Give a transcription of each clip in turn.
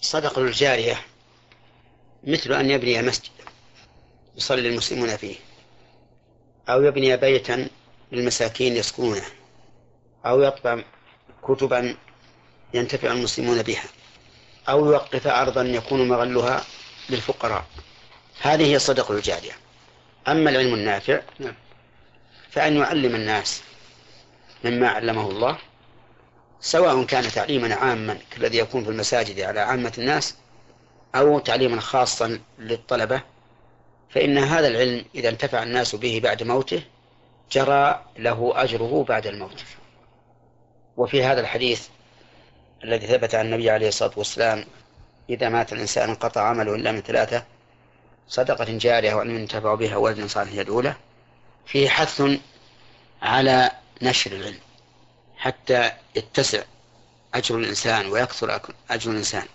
صدقة الجارية مثل أن يبني مسجد يصلي المسلمون فيه أو يبني بيتا للمساكين يسكنونه أو يطبع كتبا ينتفع المسلمون بها أو يوقف أرضا يكون مغلها للفقراء هذه هي صدقة الجارية أما العلم النافع نعم. فأن يعلم الناس مما علمه الله سواء كان تعليما عاما كالذي يكون في المساجد على عامة الناس أو تعليما خاصا للطلبة فإن هذا العلم إذا انتفع الناس به بعد موته جرى له أجره بعد الموت. وفي هذا الحديث الذي ثبت عن النبي عليه الصلاة والسلام إذا مات الإنسان انقطع عمله إلا من ثلاثة صدقة جارية وأن ينتفع بها ولد صالح يدعو له فيه حث على نشر العلم. حتى يتسع أجر الإنسان ويكثر أجر الإنسان.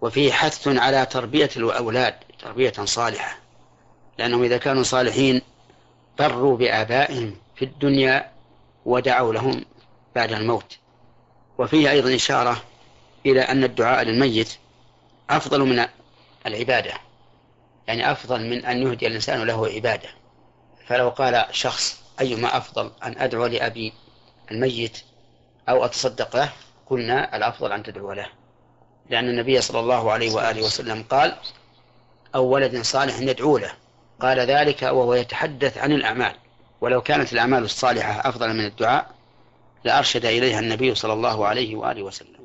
وفيه حث على تربية الأولاد تربية صالحة. لأنهم إذا كانوا صالحين بروا بآبائهم في الدنيا ودعوا لهم بعد الموت. وفيه أيضا إشارة إلى أن الدعاء للميت أفضل من العبادة. يعني أفضل من أن يهدي الإنسان له عبادة. فلو قال شخص أيما أفضل أن أدعو لأبي الميت أو أتصدق له قلنا الأفضل أن تدعو له. لأن النبي صلى الله عليه وآله وسلم قال أو ولد صالح يدعو له. قال ذلك وهو يتحدث عن الأعمال. ولو كانت الأعمال الصالحة أفضل من الدعاء لأرشد إليها النبي صلى الله عليه وآله وسلم.